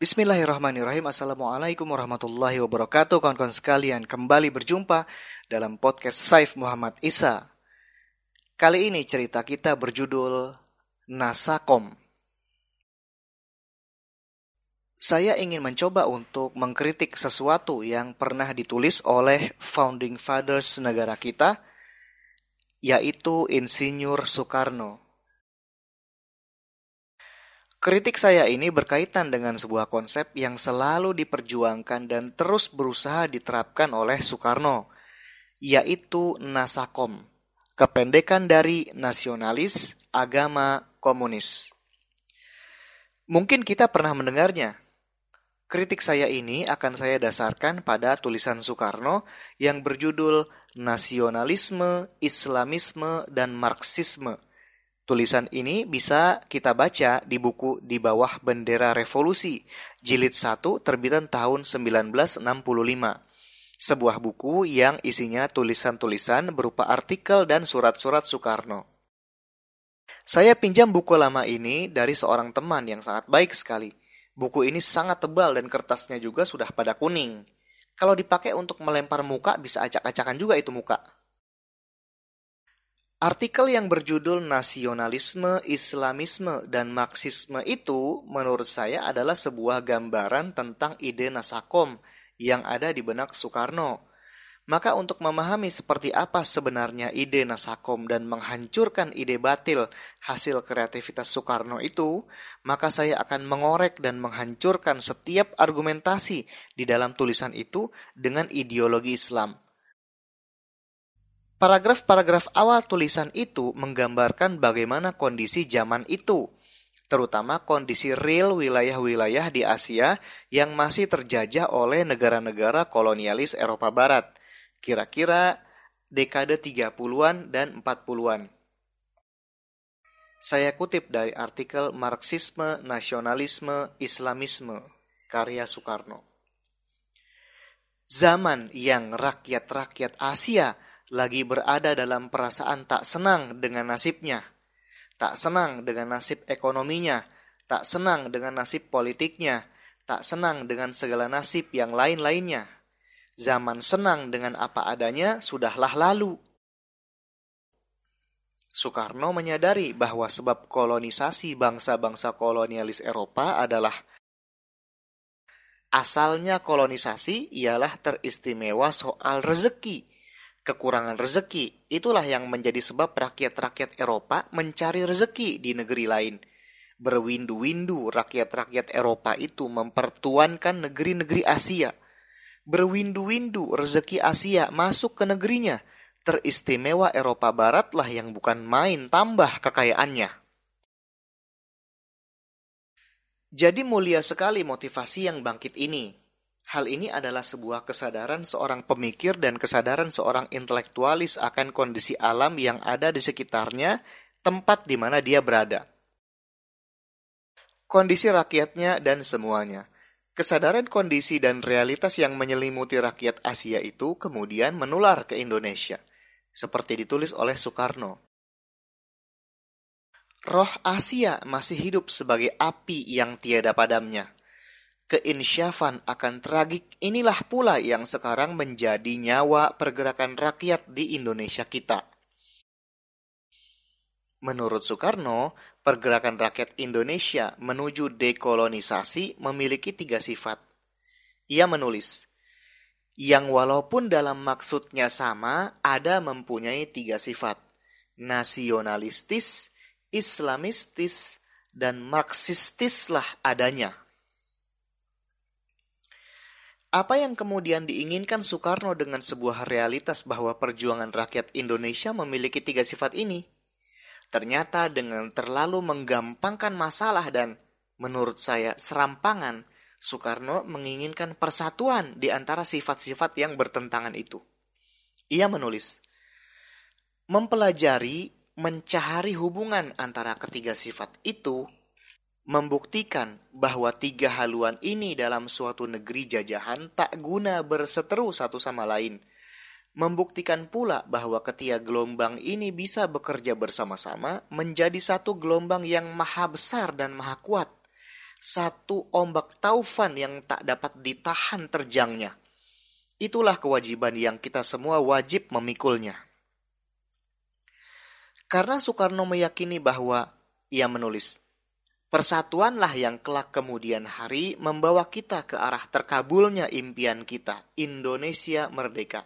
Bismillahirrahmanirrahim. Assalamualaikum warahmatullahi wabarakatuh. Kawan-kawan sekalian kembali berjumpa dalam podcast Saif Muhammad Isa. Kali ini cerita kita berjudul Nasakom. Saya ingin mencoba untuk mengkritik sesuatu yang pernah ditulis oleh Founding Fathers negara kita Yaitu Insinyur Soekarno Kritik saya ini berkaitan dengan sebuah konsep yang selalu diperjuangkan dan terus berusaha diterapkan oleh Soekarno, yaitu Nasakom, kependekan dari nasionalis, agama, komunis. Mungkin kita pernah mendengarnya. Kritik saya ini akan saya dasarkan pada tulisan Soekarno yang berjudul Nasionalisme, Islamisme, dan Marxisme – Tulisan ini bisa kita baca di buku Di Bawah Bendera Revolusi, jilid 1 terbitan tahun 1965. Sebuah buku yang isinya tulisan-tulisan berupa artikel dan surat-surat Soekarno. Saya pinjam buku lama ini dari seorang teman yang sangat baik sekali. Buku ini sangat tebal dan kertasnya juga sudah pada kuning. Kalau dipakai untuk melempar muka bisa acak-acakan juga itu muka. Artikel yang berjudul Nasionalisme, Islamisme, dan Marxisme itu menurut saya adalah sebuah gambaran tentang ide Nasakom yang ada di benak Soekarno. Maka untuk memahami seperti apa sebenarnya ide Nasakom dan menghancurkan ide batil hasil kreativitas Soekarno itu, maka saya akan mengorek dan menghancurkan setiap argumentasi di dalam tulisan itu dengan ideologi Islam Paragraf-paragraf awal tulisan itu menggambarkan bagaimana kondisi zaman itu, terutama kondisi real wilayah-wilayah di Asia yang masih terjajah oleh negara-negara kolonialis Eropa Barat, kira-kira dekade 30-an dan 40-an. Saya kutip dari artikel Marxisme, Nasionalisme, Islamisme, karya Soekarno. Zaman yang rakyat-rakyat Asia lagi berada dalam perasaan tak senang dengan nasibnya, tak senang dengan nasib ekonominya, tak senang dengan nasib politiknya, tak senang dengan segala nasib yang lain-lainnya. Zaman senang dengan apa adanya sudahlah lalu. Soekarno menyadari bahwa sebab kolonisasi bangsa-bangsa kolonialis Eropa adalah asalnya kolonisasi ialah teristimewa soal rezeki kekurangan rezeki. Itulah yang menjadi sebab rakyat-rakyat Eropa mencari rezeki di negeri lain. Berwindu-windu rakyat-rakyat Eropa itu mempertuankan negeri-negeri Asia. Berwindu-windu rezeki Asia masuk ke negerinya. Teristimewa Eropa Baratlah yang bukan main tambah kekayaannya. Jadi mulia sekali motivasi yang bangkit ini. Hal ini adalah sebuah kesadaran seorang pemikir dan kesadaran seorang intelektualis akan kondisi alam yang ada di sekitarnya, tempat di mana dia berada. Kondisi rakyatnya dan semuanya. Kesadaran kondisi dan realitas yang menyelimuti rakyat Asia itu kemudian menular ke Indonesia, seperti ditulis oleh Soekarno. Roh Asia masih hidup sebagai api yang tiada padamnya Keinsyafan akan tragik inilah pula yang sekarang menjadi nyawa pergerakan rakyat di Indonesia kita. Menurut Soekarno, pergerakan rakyat Indonesia menuju dekolonisasi memiliki tiga sifat. Ia menulis, yang walaupun dalam maksudnya sama, ada mempunyai tiga sifat, nasionalistis, islamistis, dan marxistislah adanya. Apa yang kemudian diinginkan Soekarno dengan sebuah realitas bahwa perjuangan rakyat Indonesia memiliki tiga sifat ini? Ternyata dengan terlalu menggampangkan masalah dan, menurut saya, serampangan, Soekarno menginginkan persatuan di antara sifat-sifat yang bertentangan itu. Ia menulis, mempelajari, mencari hubungan antara ketiga sifat itu membuktikan bahwa tiga haluan ini dalam suatu negeri jajahan tak guna berseteru satu sama lain. Membuktikan pula bahwa ketiga gelombang ini bisa bekerja bersama-sama menjadi satu gelombang yang maha besar dan maha kuat. satu ombak taufan yang tak dapat ditahan terjangnya. Itulah kewajiban yang kita semua wajib memikulnya. Karena Soekarno meyakini bahwa ia menulis, Persatuanlah yang kelak kemudian hari membawa kita ke arah terkabulnya impian kita, Indonesia merdeka.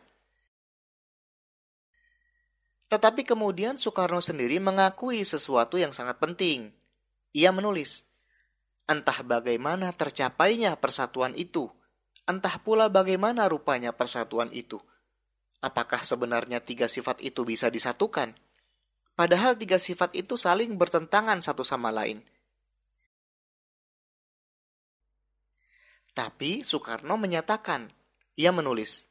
Tetapi kemudian Soekarno sendiri mengakui sesuatu yang sangat penting. Ia menulis, entah bagaimana tercapainya persatuan itu, entah pula bagaimana rupanya persatuan itu. Apakah sebenarnya tiga sifat itu bisa disatukan? Padahal tiga sifat itu saling bertentangan satu sama lain – Tapi Soekarno menyatakan, ia menulis,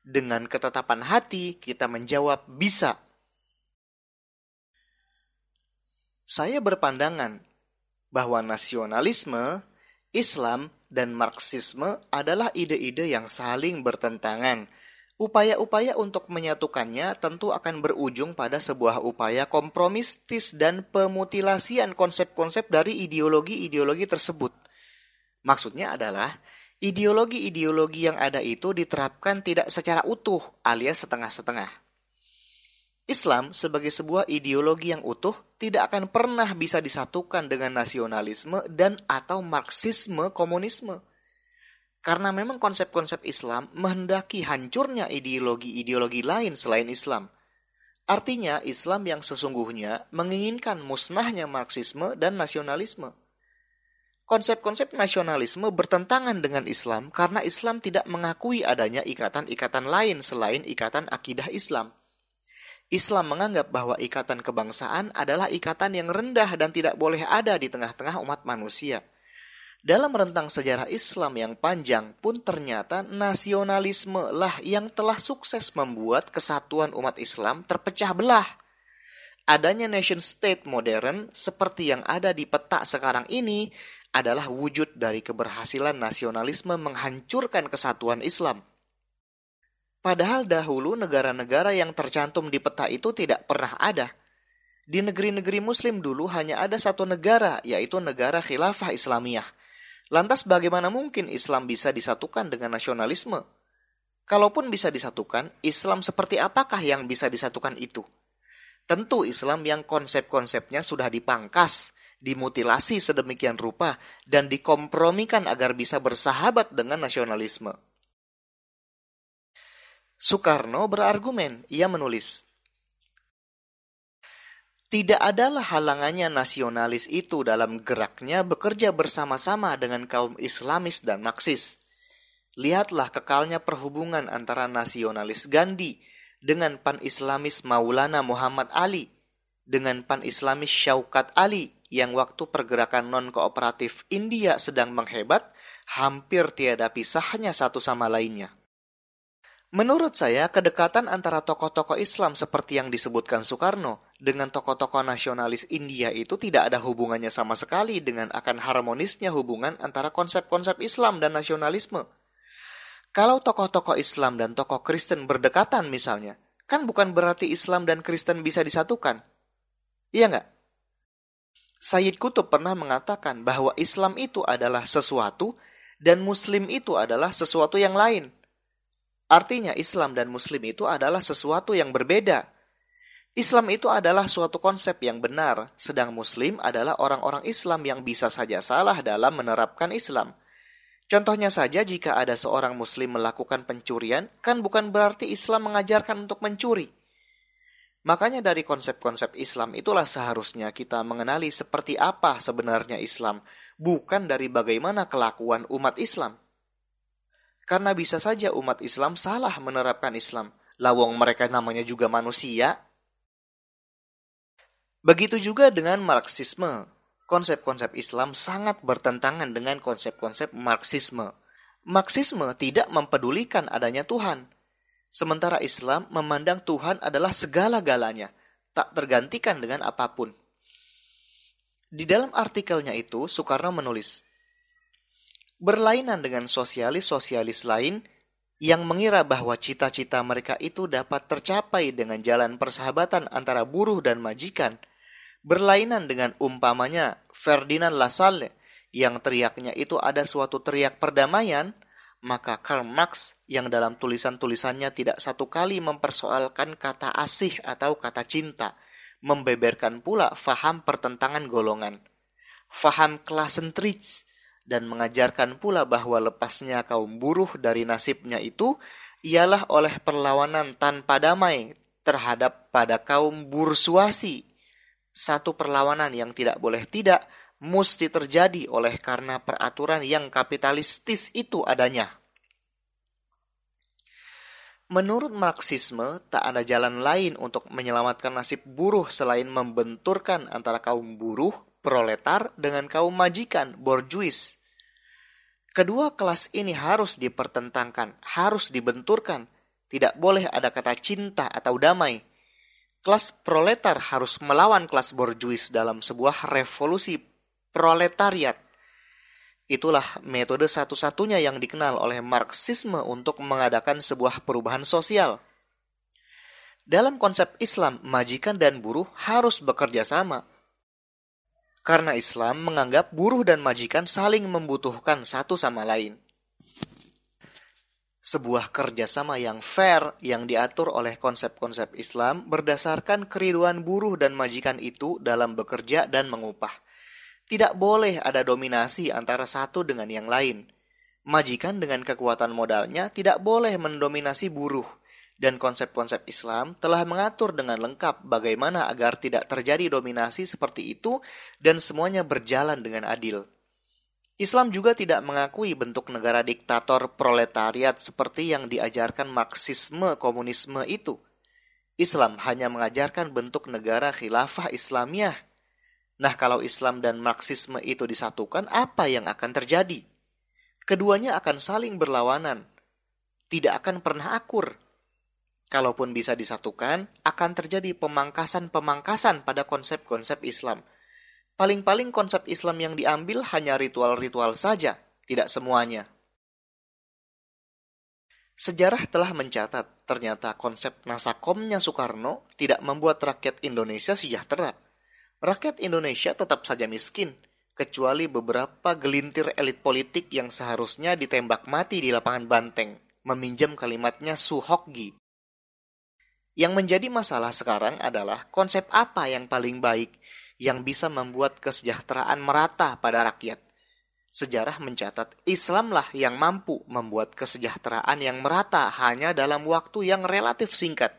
dengan ketetapan hati kita menjawab bisa. Saya berpandangan bahwa nasionalisme, Islam, dan Marxisme adalah ide-ide yang saling bertentangan. Upaya-upaya untuk menyatukannya tentu akan berujung pada sebuah upaya kompromistis dan pemutilasian konsep-konsep dari ideologi-ideologi tersebut. Maksudnya adalah ideologi-ideologi yang ada itu diterapkan tidak secara utuh alias setengah-setengah. Islam sebagai sebuah ideologi yang utuh tidak akan pernah bisa disatukan dengan nasionalisme dan atau marxisme komunisme. Karena memang konsep-konsep Islam menghendaki hancurnya ideologi-ideologi lain selain Islam. Artinya Islam yang sesungguhnya menginginkan musnahnya marxisme dan nasionalisme konsep-konsep nasionalisme bertentangan dengan Islam karena Islam tidak mengakui adanya ikatan-ikatan lain selain ikatan akidah Islam. Islam menganggap bahwa ikatan kebangsaan adalah ikatan yang rendah dan tidak boleh ada di tengah-tengah umat manusia. Dalam rentang sejarah Islam yang panjang pun ternyata nasionalisme lah yang telah sukses membuat kesatuan umat Islam terpecah belah. Adanya nation state modern seperti yang ada di peta sekarang ini adalah wujud dari keberhasilan nasionalisme menghancurkan kesatuan Islam. Padahal dahulu negara-negara yang tercantum di peta itu tidak pernah ada. Di negeri-negeri muslim dulu hanya ada satu negara, yaitu negara khilafah Islamiyah. Lantas bagaimana mungkin Islam bisa disatukan dengan nasionalisme? Kalaupun bisa disatukan, Islam seperti apakah yang bisa disatukan itu? Tentu Islam yang konsep-konsepnya sudah dipangkas, dimutilasi sedemikian rupa dan dikompromikan agar bisa bersahabat dengan nasionalisme. Soekarno berargumen, ia menulis, tidak adalah halangannya nasionalis itu dalam geraknya bekerja bersama-sama dengan kaum Islamis dan Marxis. Lihatlah kekalnya perhubungan antara nasionalis Gandhi dengan pan-Islamis Maulana Muhammad Ali, dengan pan-Islamis Syaukat Ali, yang waktu pergerakan non-kooperatif India sedang menghebat, hampir tiada pisahnya satu sama lainnya. Menurut saya, kedekatan antara tokoh-tokoh Islam seperti yang disebutkan Soekarno dengan tokoh-tokoh nasionalis India itu tidak ada hubungannya sama sekali dengan akan harmonisnya hubungan antara konsep-konsep Islam dan nasionalisme. Kalau tokoh-tokoh Islam dan tokoh Kristen berdekatan misalnya, kan bukan berarti Islam dan Kristen bisa disatukan. Iya nggak? Sayyid Kutub pernah mengatakan bahwa Islam itu adalah sesuatu dan Muslim itu adalah sesuatu yang lain. Artinya Islam dan Muslim itu adalah sesuatu yang berbeda. Islam itu adalah suatu konsep yang benar, sedang Muslim adalah orang-orang Islam yang bisa saja salah dalam menerapkan Islam. Contohnya saja jika ada seorang Muslim melakukan pencurian, kan bukan berarti Islam mengajarkan untuk mencuri. Makanya dari konsep-konsep Islam itulah seharusnya kita mengenali seperti apa sebenarnya Islam, bukan dari bagaimana kelakuan umat Islam. Karena bisa saja umat Islam salah menerapkan Islam, lawong mereka namanya juga manusia. Begitu juga dengan Marxisme. Konsep-konsep Islam sangat bertentangan dengan konsep-konsep Marxisme. Marxisme tidak mempedulikan adanya Tuhan, Sementara Islam memandang Tuhan adalah segala-galanya, tak tergantikan dengan apa pun. Di dalam artikelnya itu, Soekarno menulis, Berlainan dengan sosialis-sosialis lain yang mengira bahwa cita-cita mereka itu dapat tercapai dengan jalan persahabatan antara buruh dan majikan, berlainan dengan umpamanya Ferdinand Lassalle yang teriaknya itu ada suatu teriak perdamaian, maka Karl Marx yang dalam tulisan-tulisannya tidak satu kali mempersoalkan kata asih atau kata cinta, membeberkan pula faham pertentangan golongan, faham klasentris, dan mengajarkan pula bahwa lepasnya kaum buruh dari nasibnya itu ialah oleh perlawanan tanpa damai terhadap pada kaum bursuasi. Satu perlawanan yang tidak boleh tidak mesti terjadi oleh karena peraturan yang kapitalistis itu adanya. Menurut Marxisme, tak ada jalan lain untuk menyelamatkan nasib buruh selain membenturkan antara kaum buruh, proletar, dengan kaum majikan, borjuis. Kedua kelas ini harus dipertentangkan, harus dibenturkan, tidak boleh ada kata cinta atau damai. Kelas proletar harus melawan kelas borjuis dalam sebuah revolusi proletariat. Itulah metode satu-satunya yang dikenal oleh Marxisme untuk mengadakan sebuah perubahan sosial. Dalam konsep Islam, majikan dan buruh harus bekerja sama. Karena Islam menganggap buruh dan majikan saling membutuhkan satu sama lain sebuah kerjasama yang fair yang diatur oleh konsep-konsep Islam berdasarkan keriduan buruh dan majikan itu dalam bekerja dan mengupah. Tidak boleh ada dominasi antara satu dengan yang lain. Majikan dengan kekuatan modalnya tidak boleh mendominasi buruh, dan konsep-konsep Islam telah mengatur dengan lengkap bagaimana agar tidak terjadi dominasi seperti itu dan semuanya berjalan dengan adil. Islam juga tidak mengakui bentuk negara diktator proletariat seperti yang diajarkan Marxisme komunisme itu. Islam hanya mengajarkan bentuk negara khilafah Islamiyah. Nah, kalau Islam dan Marxisme itu disatukan, apa yang akan terjadi? Keduanya akan saling berlawanan, tidak akan pernah akur. Kalaupun bisa disatukan, akan terjadi pemangkasan-pemangkasan pada konsep-konsep Islam – Paling-paling konsep Islam yang diambil hanya ritual-ritual saja, tidak semuanya. Sejarah telah mencatat ternyata konsep nasakomnya Soekarno tidak membuat rakyat Indonesia sejahtera. Rakyat Indonesia tetap saja miskin, kecuali beberapa gelintir elit politik yang seharusnya ditembak mati di lapangan banteng, meminjam kalimatnya Suhokgi. Yang menjadi masalah sekarang adalah konsep apa yang paling baik yang bisa membuat kesejahteraan merata pada rakyat. Sejarah mencatat Islamlah yang mampu membuat kesejahteraan yang merata hanya dalam waktu yang relatif singkat.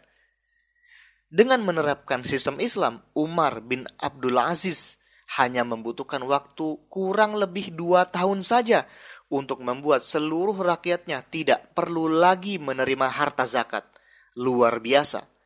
Dengan menerapkan sistem Islam, Umar bin Abdul Aziz hanya membutuhkan waktu kurang lebih dua tahun saja untuk membuat seluruh rakyatnya tidak perlu lagi menerima harta zakat. Luar biasa